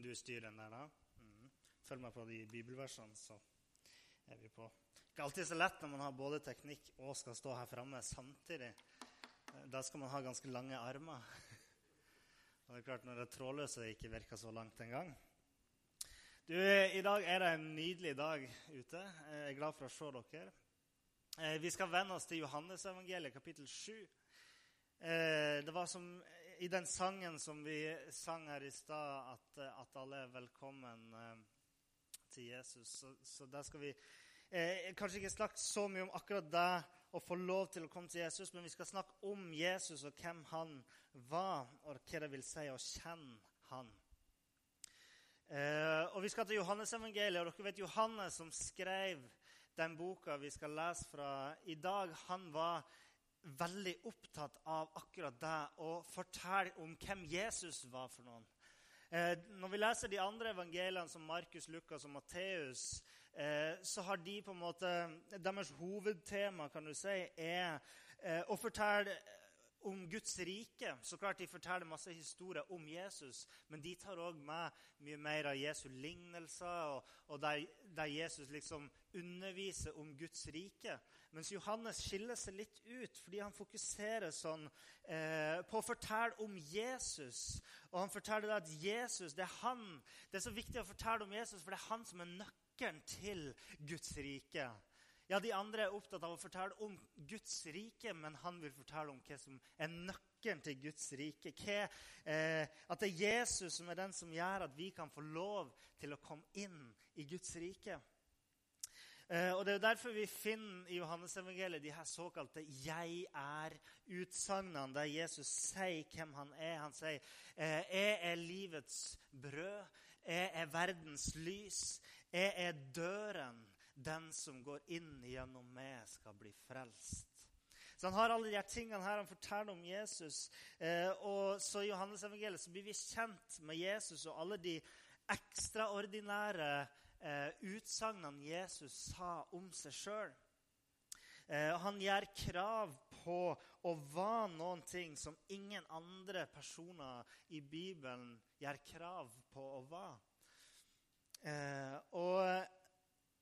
Kunne du styre den der, da? Mm. Følg med på de bibelversene, så er vi på. Ikke alltid så lett når man har både teknikk og skal stå her framme samtidig. Da skal man ha ganske lange armer. Og det er klart, når det trådløse ikke virker så langt engang. Du, I dag er det en nydelig dag ute. Jeg er glad for å se dere. Eh, vi skal venne oss til Johannesevangeliet, kapittel 7. Eh, det var som i den sangen som vi sang her i stad, at, at, alle er velkommen eh, til Jesus. Så, så der skal vi eh, kanskje ikke snakke så mye om akkurat det å få lov til å komme til Jesus, men vi skal snakke om Jesus og hvem han var, og hva det vil si å kjenne han. Eh, og Vi skal til Johannesevangeliet, og dere vet Johannes som skrev den boka vi skal lese fra i dag, han var veldig opptatt av akkurat det å fortelle om hvem Jesus var for noen. Eh, når vi leser de andre evangeliene, som Markus, Lukas og Matteus, eh, så har de på en måte Deres hovedtema kan du si, er eh, å fortelle om Guds rike. Så klart De forteller masse historier om Jesus, men de tar òg med mye mer av Jesu lignelser, og, og der, der, Jesus liksom underviser om Guds rike. Mens Johannes skiller seg litt ut fordi han fokuserer sånn, eh, på å fortelle om Jesus. Og han forteller at Jesus, det er han. Det er så viktig å fortelle om Jesus, for det er han som er nøkkelen til Guds rike. Ja, De andre er opptatt av å fortelle om Guds rike, men han vil fortelle om hva som er nøkkelen til Guds rike. Hva, eh, at det er Jesus som er den som gjør at vi kan få lov til å komme inn i Guds rike. Eh, og Det er jo derfor vi finner i Johannesevangeliet de her såkalte 'jeg er'-utsagnene, der Jesus sier hvem han er. Han sier eh, 'Jeg er livets brød', 'Jeg er verdens lys', 'Jeg er døren'. Den som går inn gjennom meg, skal bli frelst. Så Han har alle de her tingene her, han forteller om Jesus. Eh, og så I Johannes evangeliet så blir vi kjent med Jesus og alle de ekstraordinære eh, utsagnene Jesus sa om seg sjøl. Eh, han gjør krav på å være noen ting som ingen andre personer i Bibelen gjør krav på å være. Eh, og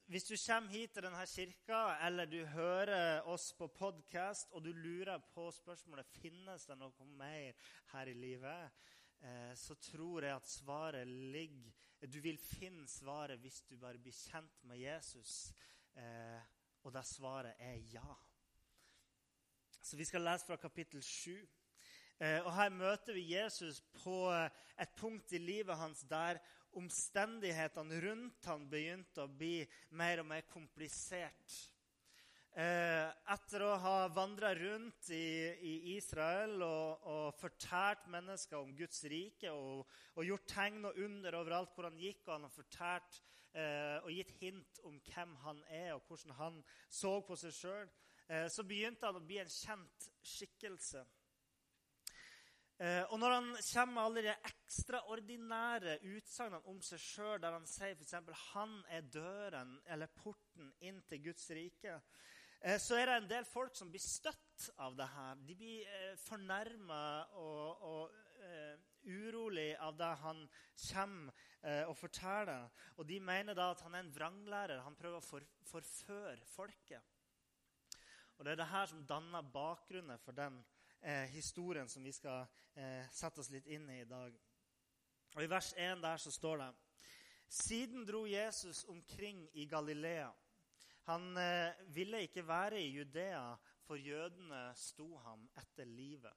hvis du kommer hit til denne kirka, eller du hører oss på podkast, og du lurer på spørsmålet finnes det noe mer her i livet, eh, så tror jeg at svaret ligger Du vil finne svaret hvis du bare blir kjent med Jesus. Eh, og det svaret er ja. Så vi skal lese fra kapittel 7. Eh, og Her møter vi Jesus på et punkt i livet hans der omstendighetene rundt han begynte å bli mer og mer komplisert. Eh, etter å ha vandra rundt i, i, Israel og, og fortært mennesker om Guds rike og, og, gjort tegn og under overalt hvor han gikk, og han har fortært eh, og gitt hint om hvem han er, og hvordan han så på seg sjøl, eh, så begynte han å bli en kjent skikkelse. Eh, og når han kommer med alle de ekstraordinære utsagnene om seg sjøl, der han sier f.eks.: 'Han er døren eller porten inn til Guds rike', eh, så er det en del folk som blir støtt av det her. De blir eh, fornærma og, og uh, urolig av det han kommer uh, og forteller. Og de mener da at han er en vranglærer. Han prøver å for, forføre folket. Og Det er det her som danner bakgrunnen for den eh, historien som vi skal eh, sette oss litt inn i i dag. Og I vers 1 der så står det Siden dro Jesus omkring i Galilea. Han eh, ville ikke være i Judea, for jødene sto ham etter livet.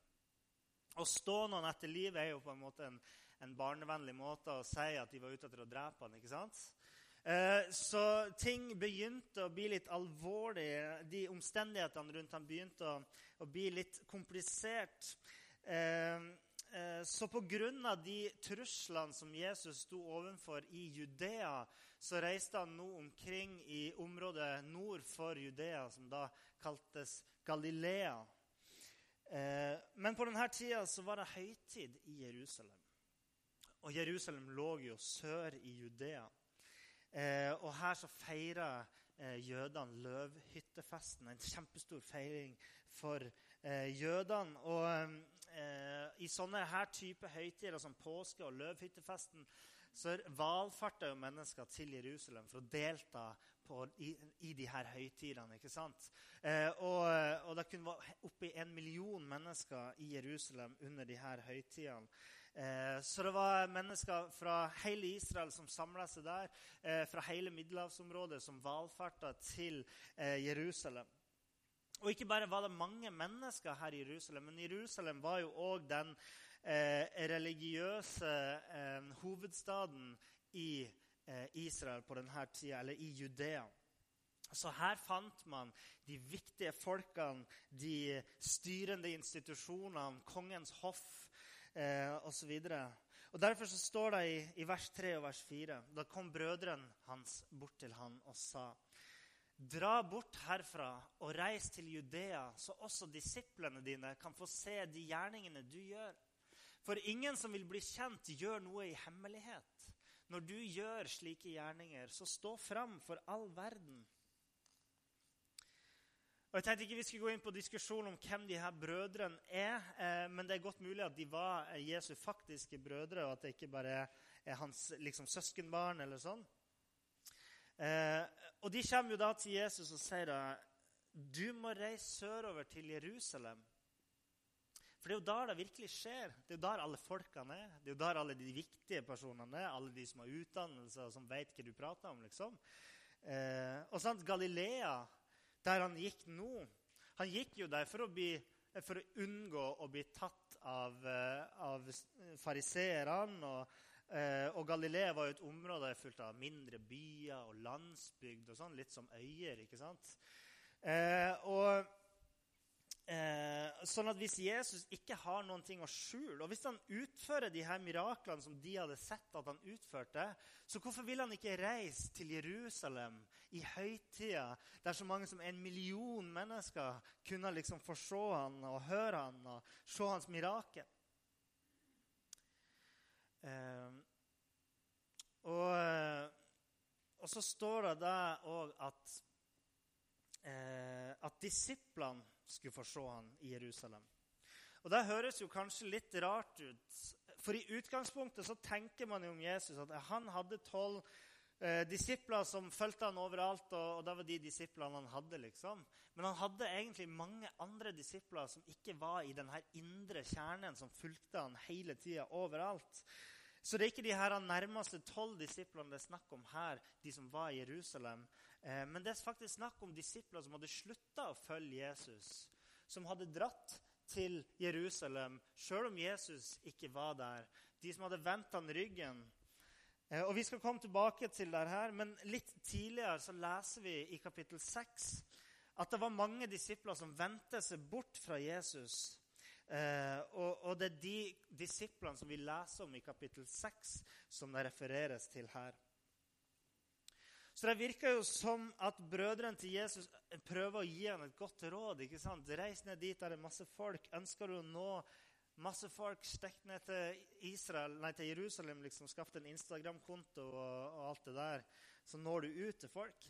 Å stå noen etter livet er jo på en måte en, en barnevennlig måte å si at de var ute etter å drepe ham. ikke sant? Eh, så ting begynte å bli litt alvorlig. De omstendighetene rundt ham begynte å, å bli litt komplisert. Eh, eh, så pga. de truslene som Jesus sto overfor i Judea, så reiste han nå omkring i området nord for Judea, som da kaltes Galilea. Men på denne tida så var det høytid i Jerusalem. Og Jerusalem lå jo sør i Judea. Eh, og her så feirer eh, jødene løvhyttefesten. En kjempestor feiring for eh, jødene. Og eh, I sånne her type høytider som påske og løvhyttefesten så valfarter jo mennesker til Jerusalem for å delta på, i, i, de her høytidene. ikke sant? Eh, og, og, det kunne være oppi en million mennesker i Jerusalem under de her høytidene. Eh, så det var mennesker fra hele Israel som samla seg der, eh, fra hele middelhavsområdet, som valfarta til eh, Jerusalem. Og ikke bare var det mange mennesker her i Jerusalem, men Jerusalem var jo òg den religiøse hovedstaden i Israel på denne tida, eller i Judea. Så her fant man de viktige folkene, de styrende institusjonene, kongens hoff eh, osv. Derfor så står det i, i, vers 3 og vers 4 Da kom brødrene hans bort til han og sa Dra bort herfra og reis til Judea, så også disiplene dine kan få se de gjerningene du gjør. For ingen som vil bli kjent, gjør noe i hemmelighet. Når du gjør slike gjerninger, så stå fram for all verden. Og Jeg tenkte ikke vi skulle gå inn på diskusjon om hvem de her brødrene er. Eh, men det er godt mulig at de var Jesu faktiske brødre, og at det ikke bare er hans liksom, søskenbarn. eller sånn. Eh, og De kommer jo da til Jesus og sier da, du må reise sørover til Jerusalem. For det er jo der det virkelig skjer. Det er jo der alle folkene er. Det er jo der alle de viktige personene er. Alle de som har utdannelse og som vet hva du prater om. liksom. Eh, og sant, Galilea, der han gikk nå Han gikk jo der for å, bli, for å unngå å bli tatt av, eh, av fariseerne. Og, eh, og, Galilea var jo et område fullt av mindre byer og landsbygd og sånn, litt som øyer. ikke sant? Eh, og Eh, sånn at Hvis Jesus ikke har noen ting å skjule, og hvis han utfører de her miraklene som de hadde sett at han utførte, så hvorfor vil han ikke reise til Jerusalem i høytida, der så mange som en million mennesker kunne liksom få se han og høre han og se hans mirakel? Eh, og, og, så står det da òg at, eh, at disiplene skulle få se han i Jerusalem. Og Det høres jo kanskje litt rart ut. For i utgangspunktet så tenker man jo om Jesus at han hadde tolv eh, disipler som fulgte han overalt, og, og det var de disiplene han hadde. liksom. Men han hadde egentlig mange andre disipler som ikke var i denne indre kjernen, som fulgte han hele tida overalt. Så det er ikke de her nærmeste tolv disiplene det er snakk om her, de som var i Jerusalem. Eh, men det er faktisk snakk om disipler som hadde slutta å følge Jesus. Som hadde dratt til Jerusalem sjøl om Jesus ikke var der. De som hadde vendt han ryggen. Eh, og Vi skal komme tilbake til det her, men litt tidligere så leser vi i kapittel 6 at det var mange disipler som vendte seg bort fra Jesus. Eh, og, og, det er de disiplene som vi leser om i kapittel 6, som det refereres til her. Så det virker jo som at brødrene til Jesus prøver å gi ham et godt råd. ikke sant? Reis ned dit der det er masse folk. Ønsker du å nå masse folk, stikk ned til Israel, nei, til Jerusalem, liksom, skaff en Instagram-konto og, og, alt det der, så når du ut til folk.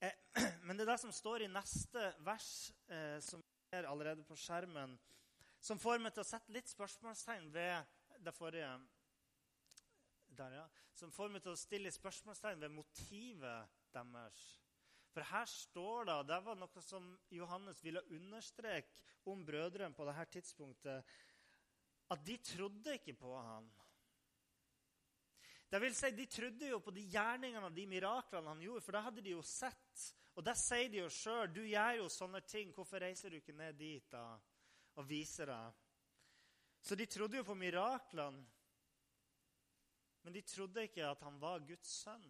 Eh, men det er det som står i neste vers, eh, som er allerede på skjermen, som får meg til å sette litt spørsmålstegn ved det forrige der, ja, som får meg til å stille spørsmålstegn ved motivet deres. For her står det, og det var noe som Johannes ville understreke om brødrene på dette tidspunktet, at de trodde ikke på ham. Det vil si, De trodde jo på de gjerningene og de miraklene han gjorde, for det hadde de jo sett. Og det sier de jo sjøl. 'Du gjør jo sånne ting. Hvorfor reiser du ikke ned dit da, og viser deg?' Så de trodde jo på miraklene. Men de trodde ikke at han var Guds sønn.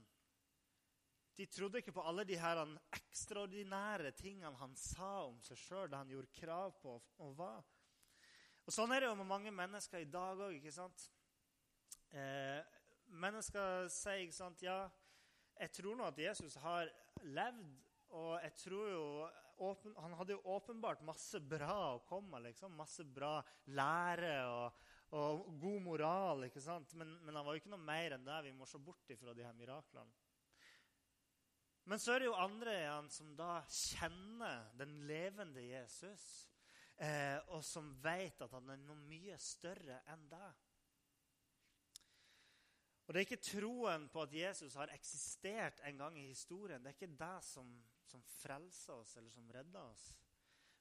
De trodde ikke på alle de her ekstraordinære tingene han sa om seg sjøl, det han gjorde krav på og var. Og Sånn er det jo med mange mennesker i dag òg. Eh, mennesker sier ikke sant, ja, jeg tror nå at Jesus har levd, og jeg tror jo åpen, Han hadde jo åpenbart masse bra å komme. Liksom, masse bra lære og og god moral. ikke sant? Men, men, han var jo ikke noe mer enn det. Vi må se bort ifra de her miraklene. Men så er det jo andre igjen som da kjenner den levende Jesus. eh, og som vet at han er noe mye større enn deg. Og Det er ikke troen på at Jesus har eksistert en gang i historien. Det er ikke det som, som frelser oss eller som redder oss.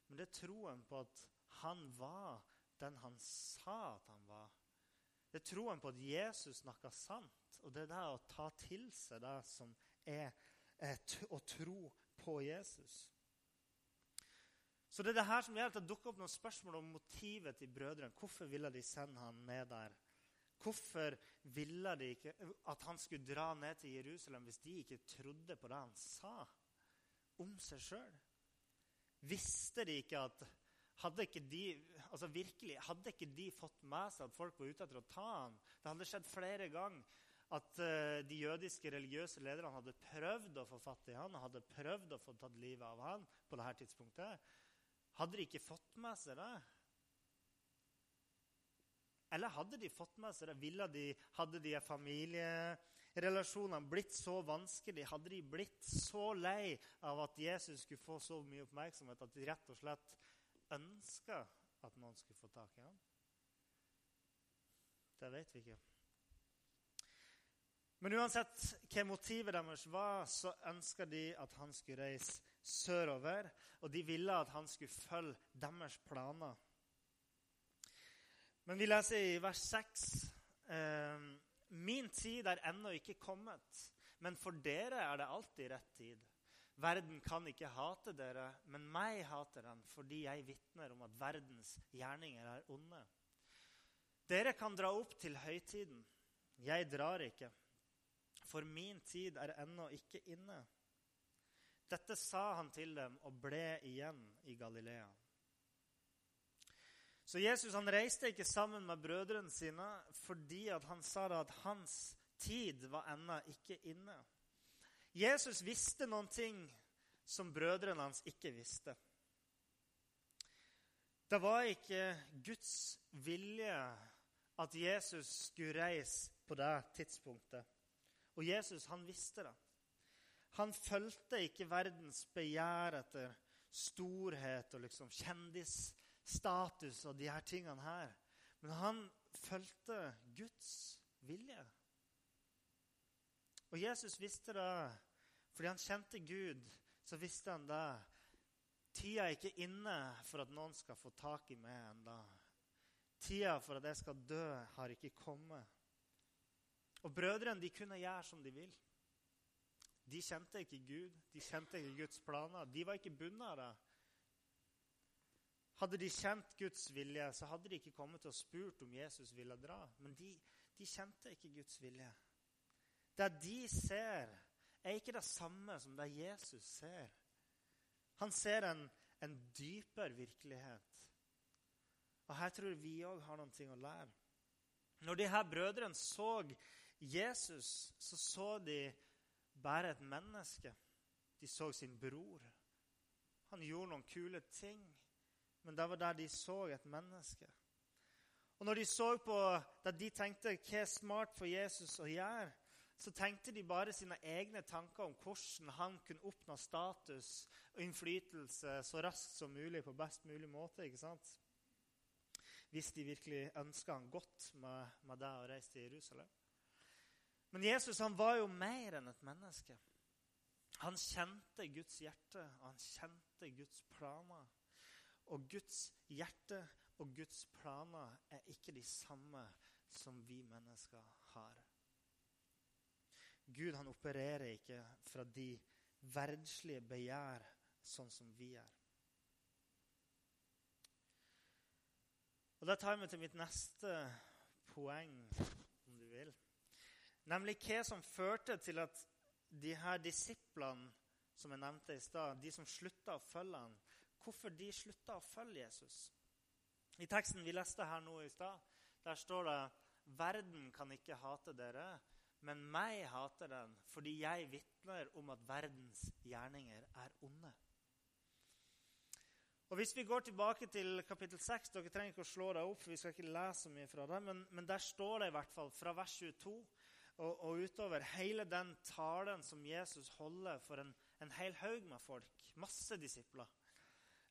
Men det er troen på at han var den han sa at han var. Det er troen på at Jesus snakka sant. Og det er det å ta til seg det som er, er å tro på Jesus. Så det er det her som gjør at det dukker opp noen spørsmål om motivet til brødrene. Hvorfor ville de sende han ned der? Hvorfor ville de ikke at han skulle dra ned til Jerusalem hvis de ikke trodde på det han sa om seg sjøl? Visste de ikke at hadde ikke, de, altså virkelig, hadde ikke de fått med seg at folk var ute etter å ta ham? Det hadde skjedd flere ganger at uh, de jødiske religiøse lederne hadde prøvd å få fatt i han, og hadde prøvd å få tatt livet av han på dette tidspunktet. Hadde de ikke fått med seg det? Eller hadde de fått med seg det? De, hadde de familierelasjonene blitt så vanskelig? Hadde de blitt så lei av at Jesus skulle få så mye oppmerksomhet at de rett og slett ønska at noen skulle få tak i ham? Det vet vi ikke. Men uansett hva motivet deres var, så ønska de at han skulle reise sørover. Og de ville at han skulle følge deres planer. Men vi leser i vers 6.: eh, Min tid er ennå ikke kommet, men for dere er det alltid rett tid. Verden kan ikke hate dere, men meg hater den fordi jeg vitner om at verdens gjerninger er onde. Dere kan dra opp til høytiden. Jeg drar ikke for min tid er ennå ikke inne. Dette sa han til dem og ble igjen i Galilea. Så Jesus han reiste ikke sammen med brødrene sine fordi han sa at hans tid var ennå ikke inne. Jesus visste noen ting som brødrene hans ikke visste. Det var ikke Guds vilje at Jesus skulle reise på det tidspunktet. Og Jesus han visste det. Han fulgte ikke verdens begjær etter storhet og liksom kjendisstatus og de her tingene her. Men han fulgte Guds vilje. Og Jesus visste det fordi han kjente Gud. Så visste han det. Tida er ikke inne for at noen skal få tak i meg ennå. Tida for at jeg skal dø, har ikke kommet. Og brødrene de kunne gjøre som de vil. De kjente ikke Gud, de kjente ikke Guds planer. De var ikke bundet av det. Hadde de kjent Guds vilje, så hadde de ikke kommet å spurt om Jesus ville dra. Men de, de kjente ikke Guds vilje. Det de ser, er ikke det samme som det Jesus ser. Han ser en, en dypere virkelighet. Og Her tror vi òg har noe å lære. Når de her brødrene så Jesus så så de bare et menneske. De så sin bror. Han gjorde noen kule ting, men det var der de så et menneske. Og når de så på det de tenkte hva er smart for Jesus å gjøre, så tenkte de bare sine egne tanker om hvordan han kunne oppnå status og innflytelse så raskt som mulig på best mulig måte. ikke sant? Hvis de virkelig ønska han godt med, med det å reise til Jerusalem. Men Jesus han var jo mer enn et menneske. Han kjente Guds hjerte, og han kjente Guds planer. Og Guds hjerte og Guds planer er ikke de samme som vi mennesker har. Gud han opererer ikke fra de verdslige begjær sånn som vi er. Og Det tar meg til mitt neste poeng, om du vil. Nemlig hva som førte til at de her disiplene som jeg nevnte i stad, de som slutta å følge han, hvorfor de slutta å følge Jesus. I teksten vi leste her nå i stad, der står det Verden kan ikke hate dere, men meg hater den fordi jeg vitner om at verdens gjerninger er onde. Og Hvis vi går tilbake til kapittel 6 Dere trenger ikke å slå det opp, for vi skal ikke lese så mye fra det, men, men der står det i hvert fall fra vers 22 og, og, utover hele den talen som Jesus holder for en, en hel haug med folk, masse disipler,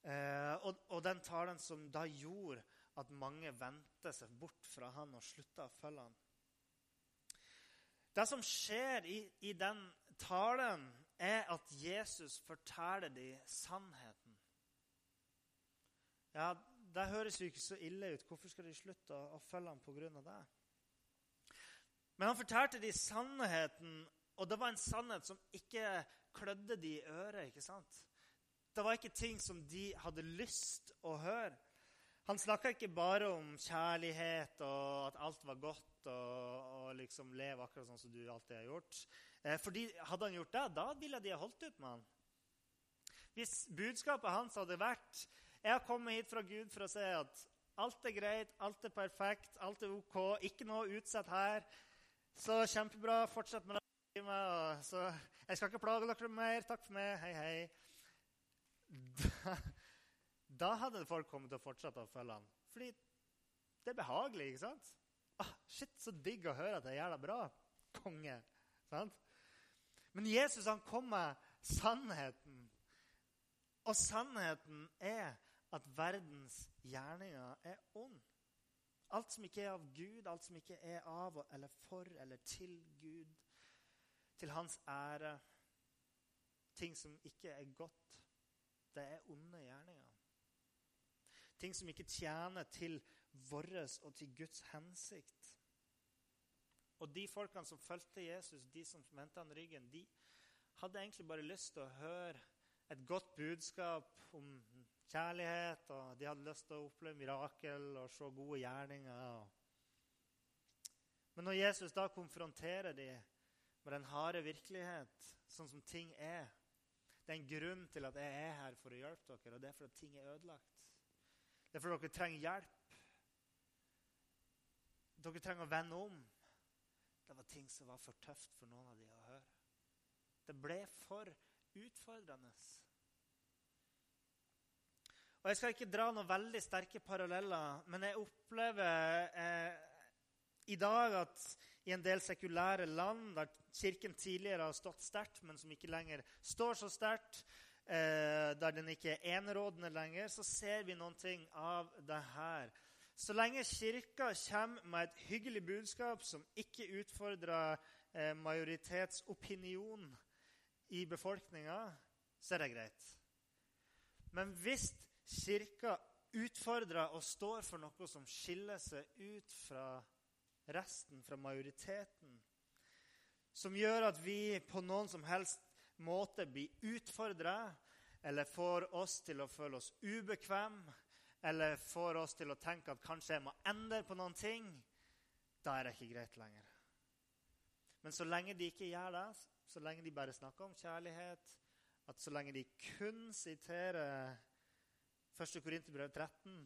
Eh, og, og, den talen som da gjorde at mange vendte seg bort fra han og slutta å følge han. Det som skjer i, i den talen, er at Jesus forteller dem sannheten. Ja, Det høres jo ikke så ille ut. Hvorfor skal de slutte å, å følge ham pga. det? Men han fortalte dem sannheten, og det var en sannhet som ikke klødde de i øret. ikke sant? Det var ikke ting som de hadde lyst å høre. Han snakka ikke bare om kjærlighet og at alt var godt og, og liksom leve akkurat sånn som du alltid har gjort. Eh, fordi Hadde han gjort det, da ville de ha holdt ut med han. Hvis budskapet hans hadde vært jeg har kommet hit fra Gud for å si at alt er greit, alt er perfekt, alt er OK, ikke noe utsett her, så kjempebra, fortsett med det. Så jeg skal ikke plage dere mer. Takk for meg. Hei, hei. Da, da hadde folk kommet til å fortsette å følge han. Fordi det er behagelig, ikke sant? Ah, shit, så digg å høre at jeg gjør det bra. Konge. Sant? Men Jesus han kom med sannheten. Og sannheten er at verdens gjerninger er ond. Alt som ikke er av Gud, alt som ikke er av eller for eller til Gud, til hans ære, ting som ikke er godt, det er onde gjerninger. Ting som ikke tjener til vår og til Guds hensikt. Og de folkene som fulgte Jesus, de som vendte han ryggen, de hadde egentlig bare lyst til å høre et godt budskap om kjærlighet, og de hadde lyst til å oppleve mirakel og se gode gjerninger. Men når Jesus da konfronterer dem med den harde virkelighet, sånn som ting er Det er en grunn til at jeg er her for å hjelpe dere, og det er fordi ting er ødelagt. Det er fordi dere trenger hjelp. Dere trenger å vende om. Det var ting som var for tøft for noen av de å høre. Det ble for utfordrende. Og Jeg skal ikke dra noen veldig sterke paralleller, men jeg opplever eh, i dag at i en del sekulære land der Kirken tidligere har stått sterkt, men som ikke lenger står så sterkt, eh, der den ikke er enerådende lenger, så ser vi noen ting av det her. Så lenge Kirka kommer med et hyggelig budskap som ikke utfordrer eh, majoritetsopinion i befolkninga, så er det greit. Men hvis Kirka utfordrer og står for noe som skiller seg ut fra resten, fra majoriteten, som gjør at vi på noen som helst måte blir utfordra, eller får oss til å føle oss ubekvem, eller får oss til å tenke at kanskje jeg må endre på noen ting, da er det ikke greit lenger. Men så lenge de ikke gjør det, så lenge de bare snakker om kjærlighet, at så lenge de kun siterer 1. Korinterbrev 13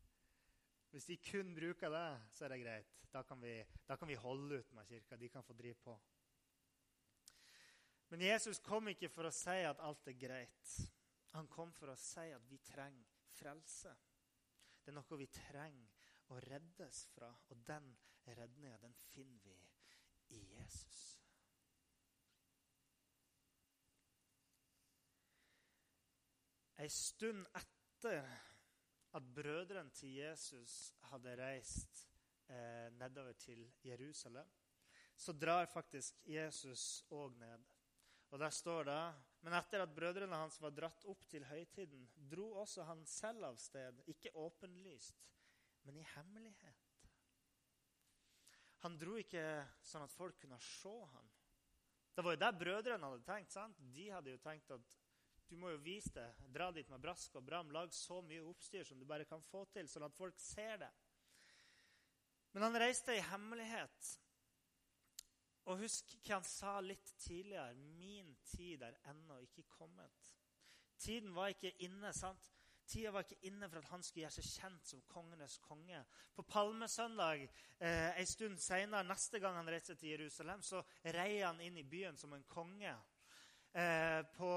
Hvis de kun bruker det, så er det greit. Da kan vi, da kan vi holde ut med kirka. De kan få drive på. Men Jesus kom ikke for å si at alt er greit. Han kom for å si at vi trenger frelse. Det er noe vi trenger å reddes fra, og den redninga, den finner vi i Jesus. Ei stund etter at brødrene til Jesus hadde reist eh, nedover til Jerusalem, så drar faktisk Jesus òg ned. Og der står det Men etter at brødrene hans var dratt opp til høytiden, dro også han selv av sted, ikke åpenlyst, men i hemmelighet. Han dro ikke sånn at folk kunne se ham. Det var jo det brødrene hadde tenkt. sant? De hadde jo tenkt at du må jo vise det. Dra dit med brask og bram. Lag så mye oppstyr som du bare kan få til, sånn at folk ser det. Men han reiste i hemmelighet. Og husk hva han sa litt tidligere. Min tid er ennå ikke kommet. Tiden var ikke inne. sant? Tida var ikke inne for at han skulle gjøre seg kjent som kongenes konge. På palmesøndag eh, en stund senere, neste gang han reiste til Jerusalem, så rei han inn i byen som en konge. Eh, på,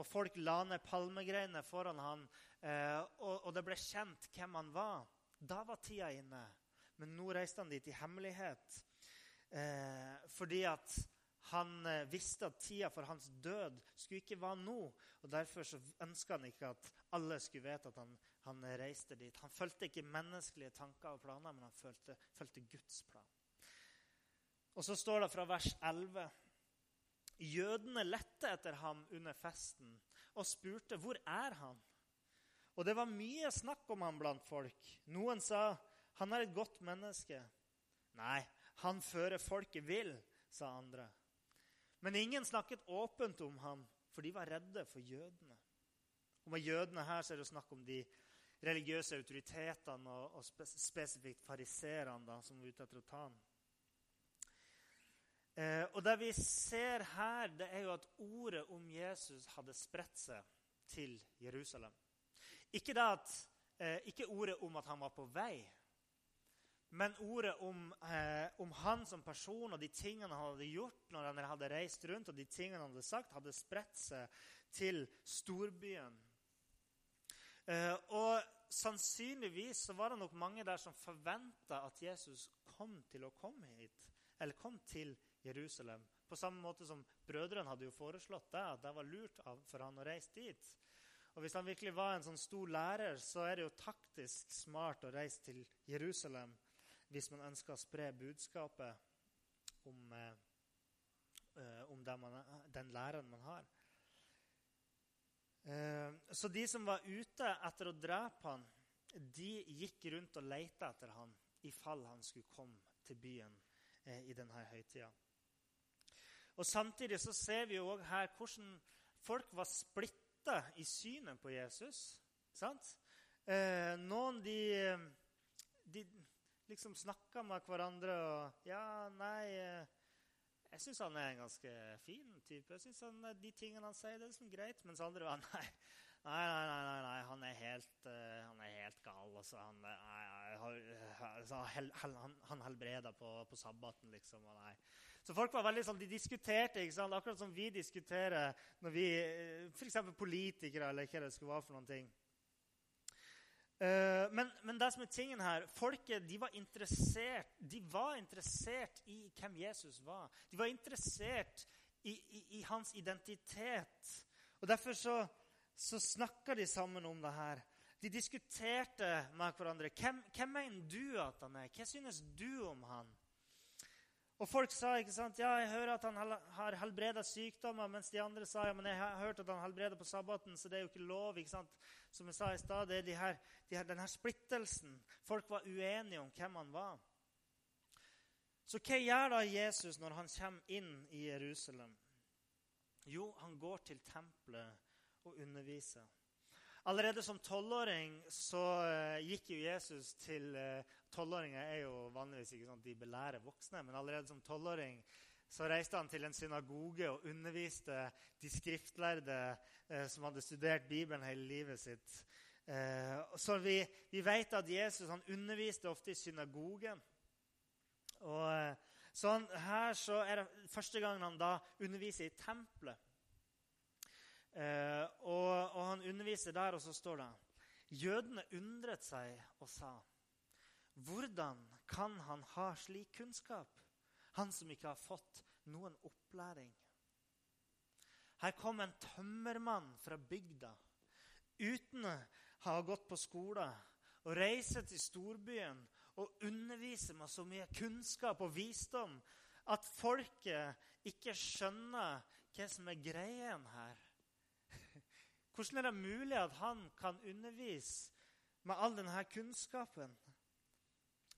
og folk la ned palmegreiene foran han, eh, og, og, det ble kjent hvem han var. Da var tida inne. Men nå reiste han dit i hemmelighet. Eh, fordi at Han eh, visste at tida for hans død skulle ikke være nå. og Derfor så ønska han ikke at alle skulle vite at han, han, reiste dit. Han fulgte ikke menneskelige tanker og planer, men han fulgte, fulgte Guds plan. Og så står det fra vers 11 Jødene lette etter ham under festen og spurte hvor er han Og det var mye snakk om ham blant folk. Noen sa han er et godt menneske. Nei, han fører folket vill, sa andre. Men ingen snakket åpent om ham, for de var redde for jødene. Og Med jødene her så er det snakk om de religiøse autoritetene og, og spesifikt fariserene som var ute etter å ta ham. Eh, og Det vi ser her, det er jo at ordet om Jesus hadde spredt seg til Jerusalem. Ikke, at, eh, ikke ordet om at han var på vei, men ordet om, eh, om, han som person og de tingene han hadde gjort når han hadde reist rundt, og de tingene han hadde sagt, hadde spredt seg til storbyen. Eh, og sannsynligvis så var det nok mange der som forventa at Jesus kom til å komme hit. Eller kom til Jerusalem. På samme måte som brødrene hadde jo foreslått det, at det var lurt for han å reise dit. Og Hvis han virkelig var en sånn stor lærer, så er det jo taktisk smart å reise til Jerusalem hvis man ønsker å spre budskapet om, eh, eh om man, den læreren man har. Eh, så de som var ute etter å drepe han, de gikk rundt og lette etter han i fall han skulle komme til byen eh, i denne høytida. Og Samtidig så ser vi jo også her hvordan folk var splitta i synet på Jesus. sant? Eh, noen de liksom snakka med hverandre og Ja, nei eh, Jeg syns han er en ganske fin type. Jeg synes han, De tingene han sier, det er liksom greit. Mens andre var nei. Nei, nei, nei, nei, han er helt, uh, han er helt gal. Altså, han, nei, altså, han, han helbreda på, på sabbaten, liksom. Og nei. Så folk var veldig sånn, de diskuterte, ikke sant? akkurat som vi diskuterer når vi eh, F.eks. politikere eller hva det skulle være for noen ting. Uh, men, men, det som er tingen her, folket de var, de var interessert i hvem Jesus var. De var interessert i, i, i hans identitet. Og Derfor så, så snakka de sammen om det her. De diskuterte med hverandre. Hvem, hvem mener du at han er? Hva synes du om han? Og folk sa ikke sant, ja, jeg hører at han har helbreda sykdommer, mens de andre sa ja, men jeg har hørt at han helbreda på sabbaten, så det er jo ikke lov. ikke sant? Som jeg sa i stad, det er de her, de her, denne splittelsen. Folk var uenige om hvem han var. Så hva gjør da Jesus når han kommer inn i Jerusalem? Jo, han går til tempelet og underviser. Allerede som tolvåring så uh, gikk jo Jesus til uh, Tolvåringer er jo vanligvis ikke sånn at de belærer voksne, men allerede som tolvåring så reiste han til en synagoge og underviste de skriftlærde eh, som hadde studert Bibelen hele livet sitt. så vi, vi, vet at Jesus han underviste ofte i synagogen. Og så han, her så er det første gangen han da underviser i tempelet. Eh, og, og, han underviser der, og så står det Jødene undret seg og sa Hvordan kan han ha slik kunnskap, han som ikke har fått noen opplæring? Her kom en tømmermann fra bygda uten å ha gått på skole og reise til storbyen og undervise med så mye kunnskap og visdom at folket ikke skjønner hva som er greien her. Hvordan er det mulig at han kan undervise med all denne kunnskapen?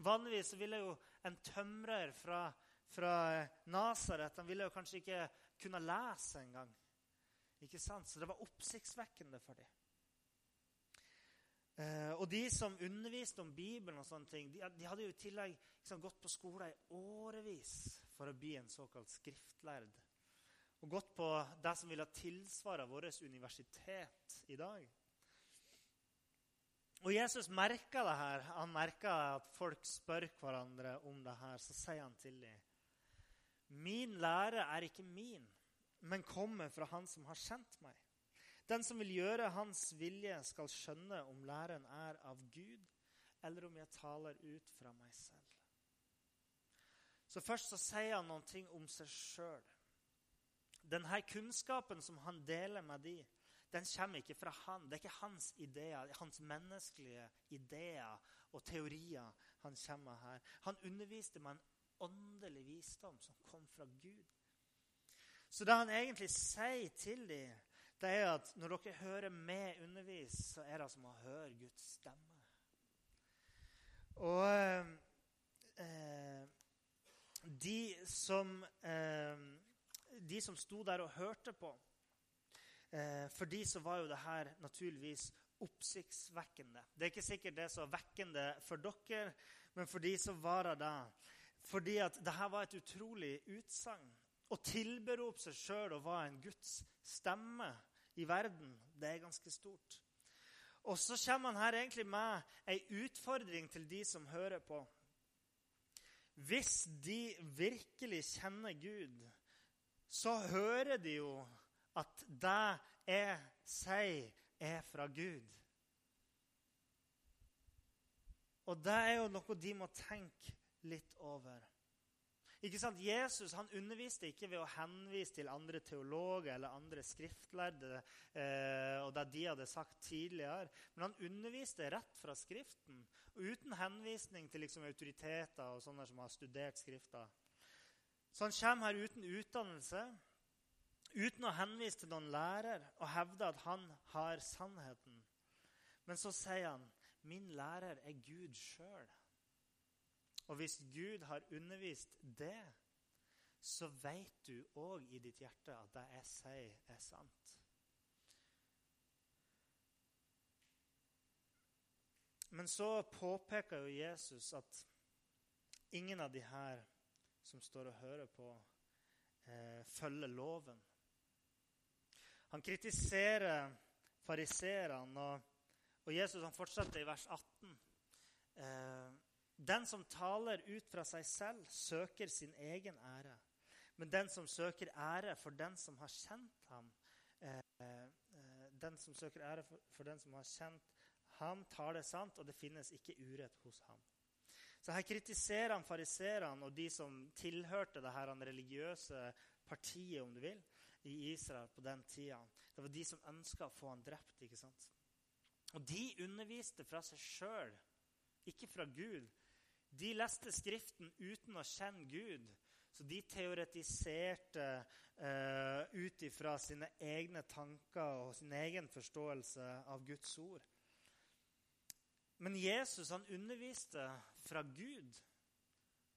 Vanligvis ville jo en tømrer fra, fra Nasaret kanskje ikke kunne lese engang. Så det var oppsiktsvekkende for dem. Eh, og de som underviste om Bibelen, og sånne ting, de, de hadde jo i tillegg liksom, gått på skole i årevis for å bli en såkalt skriftlærd og gått på det som ville tilsvare vårt universitet i dag. Og Jesus merka det her. Han merka at folk spør hverandre om det her. Så sier han til dem Min lære er ikke min, men kommer fra Han som har sendt meg. Den som vil gjøre Hans vilje, skal skjønne om læren er av Gud, eller om jeg taler ut fra meg selv. Så Først så sier han noen ting om seg sjøl. denne kunnskapen som han deler med de, den kommer ikke fra han. Det er ikke hans ideer, hans menneskelige ideer og teorier han kommer med her. Han underviste med en åndelig visdom som kom fra Gud. Så det han egentlig sier til dem, det er at når dere hører meg undervise, så er det som å høre Guds stemme. Og eh, de, som, eh, de som sto der og hørte på eh, For de så var jo det her naturligvis oppsiktsvekkende. Det er ikke sikkert det er så vekkende for dere, men for de så var det det. Fordi at det her var et utrolig utsagn. Å tilberope seg sjøl og være en Guds stemme i verden, det er ganske stort. Og så kommer han her egentlig med ei utfordring til de som hører på. Hvis de virkelig kjenner Gud, så hører de jo at det jeg sier, er fra Gud. Og det er jo noe de må tenke litt over. Ikke sant? Jesus han underviste ikke ved å henvise til andre teologer eller andre skriftlærde eh, og det de hadde sagt tidligere, men han underviste rett fra Skriften, og uten henvisning til liksom, autoriteter og sånne som har studert Skrifta. Så han kommer her uten utdannelse, uten å henvise til noen lærer og hevde at han har sannheten. Men så sier han, 'Min lærer er Gud sjøl'. Og hvis Gud har undervist det, så vet du òg i ditt hjerte at det jeg sier, er sant. Men så påpeker jo Jesus at ingen av de her som står og hører på, eh, følger loven. Han kritiserer fariseerne, og, og, Jesus han fortsetter i vers 18. Eh, den som taler ut fra seg selv, søker sin egen ære. Men den som søker ære for den som har kjent ham, eh, eh, den som søker ære for, den som har kjent ham, taler sant, og det finnes ikke urett hos ham. Så Her kritiserer han fariserene og de som tilhørte det her religiøse partiet om du vil, i Israel på den tida. Det var de som ønska å få han drept. ikke sant? Og de underviste fra seg sjøl, ikke fra Gud. De leste Skriften uten å kjenne Gud. Så de teoretiserte eh, ut ifra sine egne tanker og sin egen forståelse av Guds ord. Men Jesus han underviste fra Gud,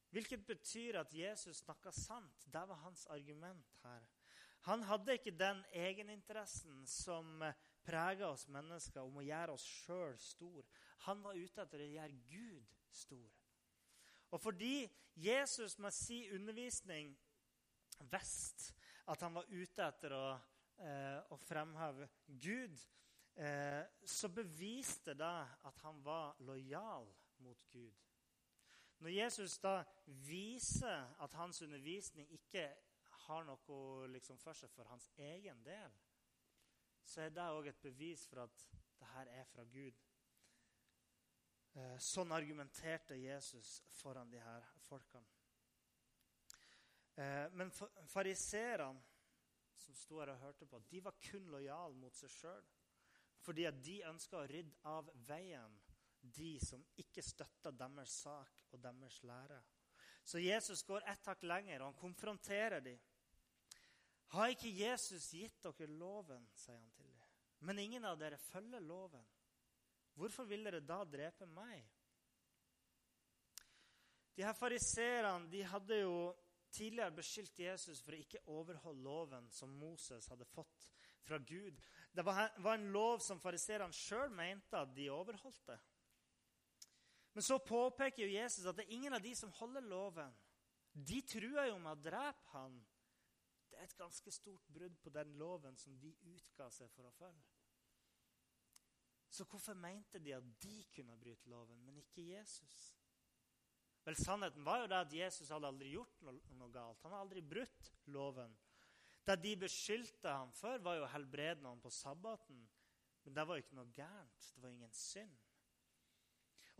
hvilket betyr at Jesus snakka sant. Det var hans argument her. Han hadde ikke den egeninteressen som preger oss mennesker, om å gjøre oss sjøl stor. Han var ute etter å gjøre Gud stor. Og fordi Jesus med sin undervisning visste at han var ute etter å, eh, å fremheve Gud, eh, så beviste det at han var lojal mot Gud. Når Jesus da viser at hans undervisning ikke har noe liksom, for seg for hans egen del, så er det òg et bevis for at det her er fra Gud. Eh, sånn argumenterte Jesus foran de her folkene. Eh, men fariserene som sto her og hørte på, de var kun lojale mot seg sjøl. Fordi at de ønska å rydde av veien de som ikke støtta deres sak og deres lære. Så Jesus går ett hakk lenger, og han konfronterer dem. Har ikke Jesus gitt dere loven, sier han til dem. Men ingen av dere følger loven. Hvorfor vil dere da drepe meg? De her Fariseerne hadde jo tidligere beskyldt Jesus for å ikke overholde loven som Moses hadde fått fra Gud. Det var, en lov som fariseerne sjøl mente at de overholdte. Men så påpeker jo Jesus at det er ingen av de som holder loven. De truer jo med å drepe han. Det er et ganske stort brudd på den loven som de utga seg for å følge. Så hvorfor mente de at de kunne bryte loven, men ikke Jesus? Vel, Sannheten var jo det at Jesus hadde aldri gjort noe, galt. Han hadde aldri brutt loven. Det de beskyldte ham for, var jo å helbrede noen på sabbaten. Men det var jo ikke noe gærent. Det var ingen synd.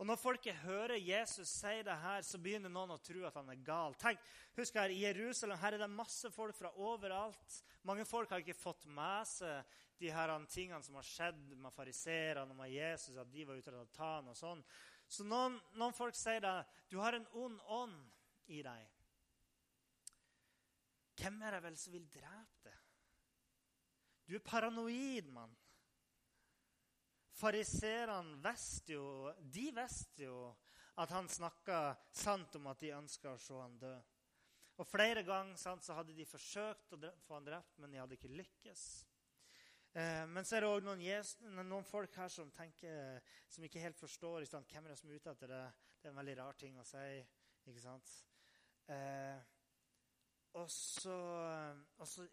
Og Når folket hører Jesus si det her, så begynner noen å tro at han er gal. Tenk, husk her, I Jerusalem her er det masse folk fra overalt. Mange folk har ikke fått med seg de her tingene som har skjedd med fariseerne og med Jesus, at de var ute å ta og sånn. Så noen, noen folk sier det. Du har en ond ånd i deg. Hvem er det vel som vil drepe deg? Du er paranoid, mann. Fariserene jo, de visste jo at han snakka sant om at de ønska å se han dø. Og Flere ganger så hadde de forsøkt å få han drept, men de hadde ikke lykkes. Eh, men så er det òg noen, noen, folk her som tenker, som ikke helt forstår sant, hvem er det som er ute etter det. Det er en veldig rar ting å si. ikke sant? Eh, og så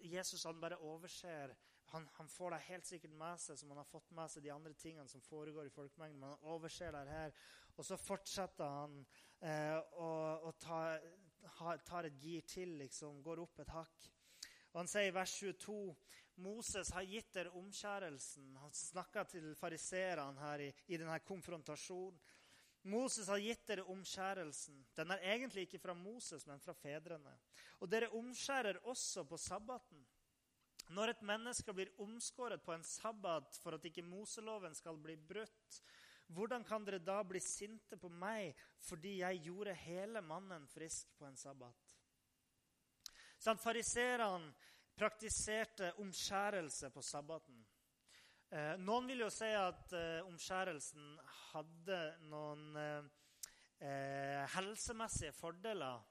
Jesus han bare overser han, han, får det helt sikkert med seg, som han har fått med seg de andre tingene som foregår i folkemengden. Men han overser det her. Og så fortsetter han eh, og, og tar, tar, et gir til, liksom. Går opp et hakk. Og han sier i vers 22 Moses har gitt dere omskjærelsen. Han snakker til fariseerne her i, i denne konfrontasjonen. Moses har gitt dere omskjærelsen. Den er egentlig ikke fra Moses, men fra fedrene. Og dere omskjærer også på sabbaten. Når et menneske blir omskåret på en sabbat for at ikke Moseloven skal bli brutt, hvordan kan dere da bli sinte på meg fordi jeg gjorde hele mannen frisk på en sabbat? Sånn, Fariserene praktiserte omskjærelse på sabbaten. Eh, noen vil jo si at eh, omskjærelsen hadde noen eh, eh helsemessige fordeler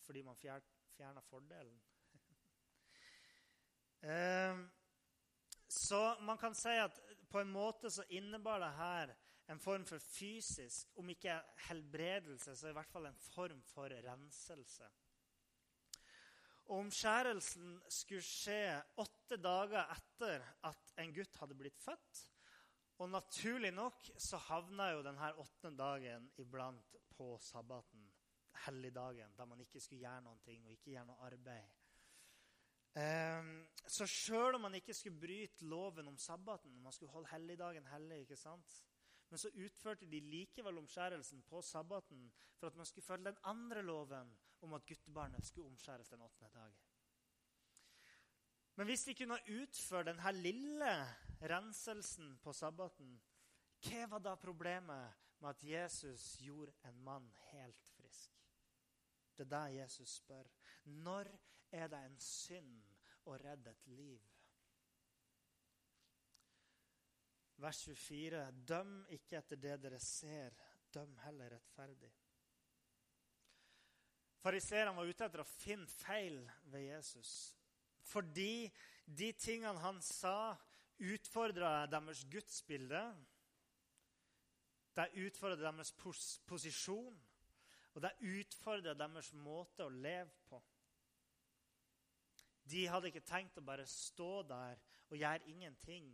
fordi man fjerna fordelen. Ehm, så man kan si at på en måte så innebar det her en form for fysisk, om ikke helbredelse, så i hvert fall en form for renselse. Og Omskjærelsen skulle skje åtte dager etter at en gutt hadde blitt født. Og naturlig nok så havna jo denne åttende dagen iblant på sabbaten, helligdagen, da man ikke skulle gjøre noe og ikke gjøre noe arbeid. Ehm, så sjøl om man ikke skulle bryte loven om sabbaten, man skulle holde helligdagen hellig, ikke sant? men så utførte de likevel omskjærelsen på sabbaten for at man skulle følge den andre loven om at guttebarnet skulle omskjæres den åttende dag. Men hvis de kunne utføre denne lille renselsen på sabbaten, hva var da problemet med at Jesus gjorde en mann helt frisk? Det er det Jesus spør. Når er det en synd å redde et liv? Vers 24.: Døm ikke etter det dere ser, døm heller rettferdig. Fariseerne var ute etter å finne feil ved Jesus. Fordi de tingene han sa, utfordra deres gudsbilde. Det utfordra deres posisjon. Og det utfordra deres måte å leve på. De hadde ikke tenkt å bare stå der og gjøre ingenting,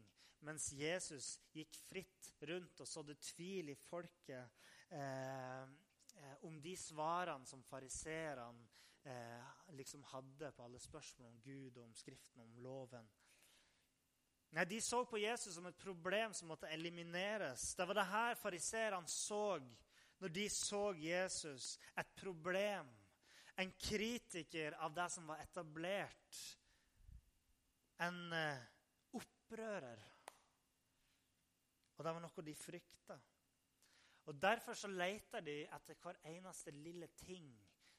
mens Jesus gikk fritt rundt og sådde tvil i folket eh, eh, om de svarene som fariseerne eh, liksom hadde på alle spørsmål om Gud og om Skriften om loven. Nei, De så på Jesus som et problem som måtte elimineres. Det var det her fariseerne så når de så Jesus. Et problem en kritiker av det som var etablert. En uh, opprører. Og det var noe de frykta. Og Derfor så leter de etter hver eneste lille ting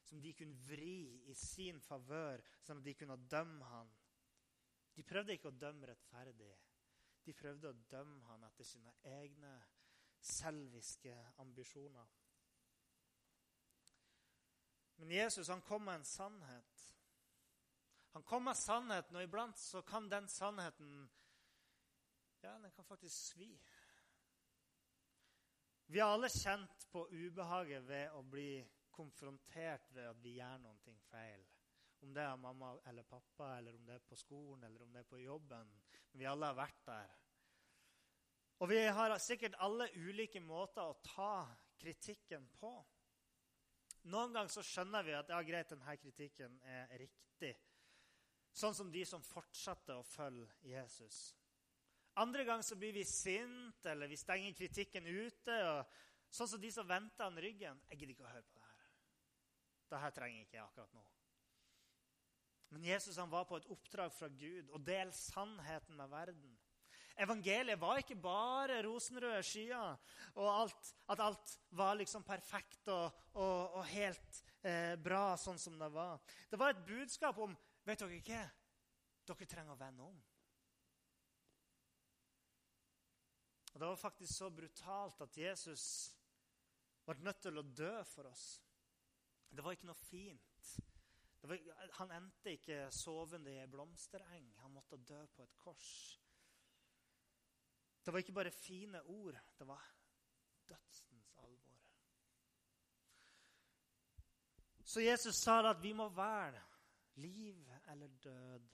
som de kunne vri i sin favør, sånn at de kunne dømme han. De prøvde ikke å dømme rettferdig. De prøvde å dømme han etter sine egne selviske ambisjoner. Men Jesus han kom med en sannhet. Han kom med sannheten, og iblant så kan den sannheten ja, den kan faktisk svi. Vi har alle kjent på ubehaget ved å bli konfrontert ved at vi gjør noe feil. Om det er mamma eller pappa, eller om det er på skolen eller om det er på jobben. Men vi alle har vært der. Og vi har sikkert alle ulike måter å ta kritikken på. Noen ganger så skjønner vi at ja, greit, denne kritikken er riktig. Sånn som de som fortsetter å følge Jesus. Andre ganger så blir vi sinte, eller vi stenger kritikken ute. Sånn som de som venter han ryggen. Jeg gidder ikke å høre på det her. Dette trenger jeg ikke akkurat nå. Men Jesus han var på et oppdrag fra Gud å dele sannheten med verden. Evangeliet var ikke bare rosenrøde skyer og alt, at alt var liksom perfekt og, og, og helt eh, bra sånn som det var. Det var et budskap om Vet dere ikke? Dere trenger å vende om. Og Det var faktisk så brutalt at Jesus var nødt til å dø for oss. Det var ikke noe fint. Var, han endte ikke sovende i ei blomstereng. Han måtte dø på et kors. Det var ikke bare fine ord. Det var dødsens alvor. Så Jesus sa at vi må velge liv eller død.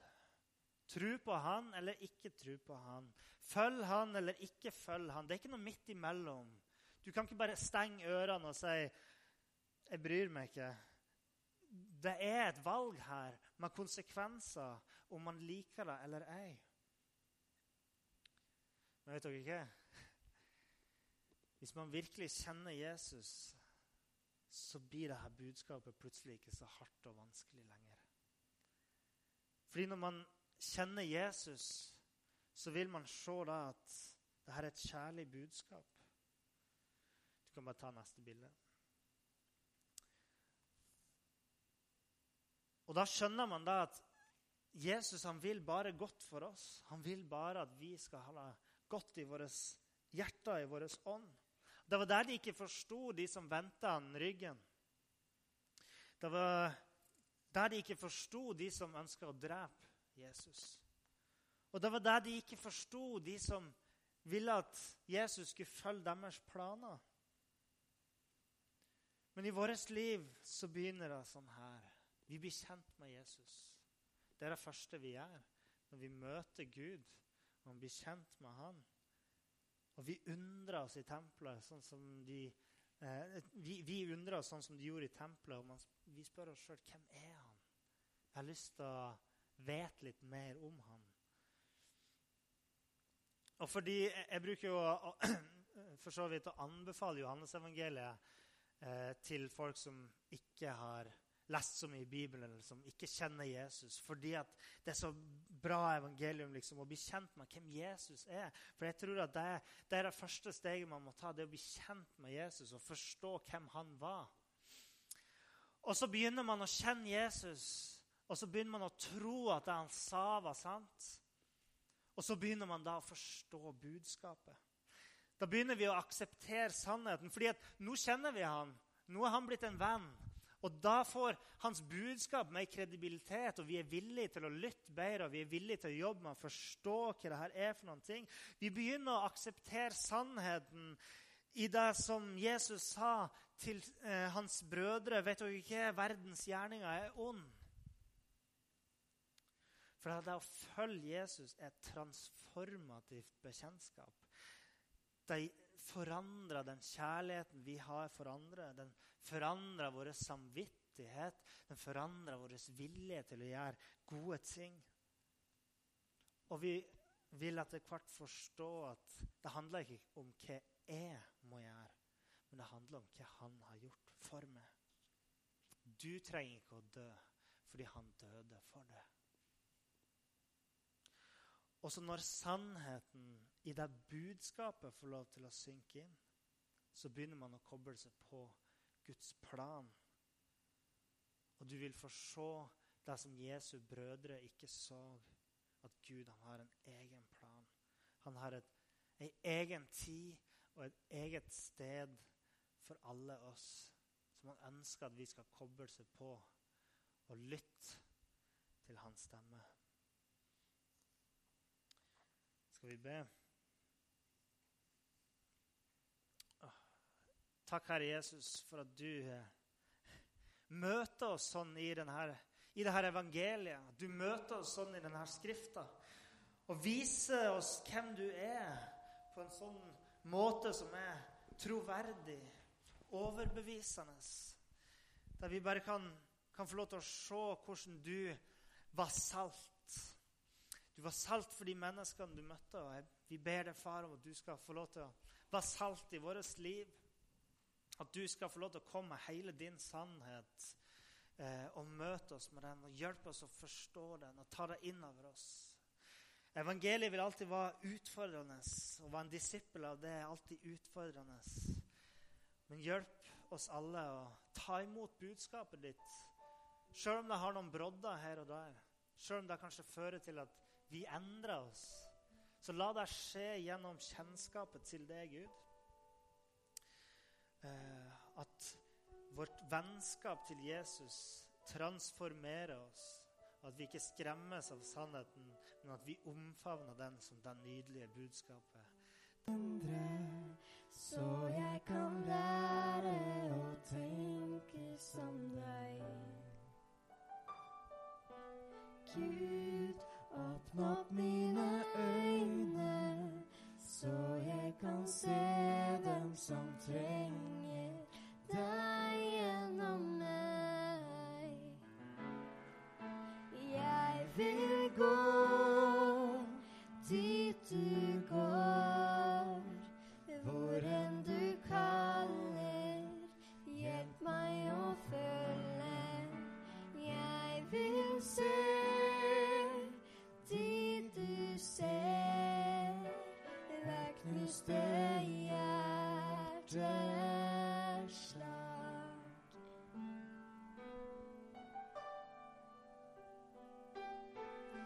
Tro på han eller ikke tro på han. Følg han eller ikke følg han. Det er ikke noe midt imellom. Du kan ikke bare stenge ørene og si 'Jeg bryr meg ikke'. Det er et valg her med konsekvenser om man liker det eller ei. Men vet dere ikke? Hvis man virkelig kjenner Jesus, så blir dette budskapet plutselig ikke så hardt og vanskelig lenger. Fordi når man kjenner Jesus, så vil man se da at dette er et kjærlig budskap. Du kan bare ta neste bilde. Og Da skjønner man da at Jesus han vil bare godt for oss. Han vil bare at vi skal ha det godt i våre hjerter, i vår ånd. Det var der de ikke forsto, de som vendte han ryggen. Det var der de ikke forsto, de som ønska å drepe Jesus. Og det var der de ikke forsto, de som ville at Jesus skulle følge deres planer. Men i vårt liv så begynner det sånn her. Vi blir kjent med Jesus. Det er det første vi gjør når vi møter Gud. Og blir kjent med Han. Og vi undrer oss i tempelet sånn som de eh, vi, vi, undrer oss sånn som de gjorde i tempelet. og man, Vi spør oss sjøl hvem er han? Jeg har lyst til å vite litt mer om han. Og fordi Jeg bruker jo å, for så vidt å anbefale Johannesevangeliet eh, til folk som ikke har lest så mye i Bibelen, eller som ikke kjenner Jesus. Fordi at det er så bra evangelium liksom, å bli kjent med hvem Jesus er. For jeg tror at det, det er det første steget man må ta, det å bli kjent med Jesus og forstå hvem han var. Og så begynner man å kjenne Jesus, og så begynner man å tro at det han sa, var sant. Og så begynner man da å forstå budskapet. Da begynner vi å akseptere sannheten. fordi at nå kjenner vi han. Nå er han blitt en venn. Og da får hans budskap mer kredibilitet, og vi er villige til å lytte bedre. og Vi er villige til å jobbe med å forstå hva det her er for noen ting. Vi begynner å akseptere sannheten i det som Jesus sa til eh, hans brødre. Vet dere ikke? Verdens gjerninger er ond. For det å følge Jesus er et transformativt bekjentskap. De forandrer den kjærligheten vi har for andre. Den forandrer vår samvittighet. Den forandrer vår vilje til å gjøre gode ting. Og vi vil etter hvert forstå at det handler ikke om hva jeg må gjøre, men det handler om hva han har gjort for meg. Du trenger ikke å dø fordi han døde for deg. Også når sannheten i det budskapet får lov til å synke inn, så begynner man å koble seg på Guds plan. Og du vil få se det som Jesu brødre ikke så, at Gud har en egen plan. Han har en egen tid og et eget sted for alle oss som han ønsker at vi skal koble seg på og lytte til hans stemme. Skal vi be? Takk, Herre Jesus, for at du eh, møter oss sånn i, denne, i dette evangeliet. Du møter oss sånn i denne skrifta og viser oss hvem du er, på en sånn måte som er troverdig, overbevisende. Der vi bare kan, kan få lov til å se hvordan du var salt du var salt for de menneskene du møtte. og Vi ber deg, far, om at du skal få lov til å være salt i vårt liv. At du skal få lov til å komme med hele din sannhet eh, og møte oss med den og hjelpe oss å forstå den og ta det inn over oss. Evangeliet vil alltid være utfordrende. Å være en disippel av det er alltid utfordrende. Men hjelp oss alle å ta imot budskapet ditt, sjøl om det har noen brodder her og der. Sjøl om det kanskje fører til at vi endrer oss. Så la det skje gjennom kjennskapet til deg, Gud. Eh, at vårt vennskap til Jesus transformerer oss. At vi ikke skremmes av sannheten, men at vi omfavner den som det nydelige budskapet. Så jeg kan lære å tenke som deg. Gud, åpne opp mine øyne, så jeg kan se dem som trenger deg gjennom meg. Jeg vil gå dit du går,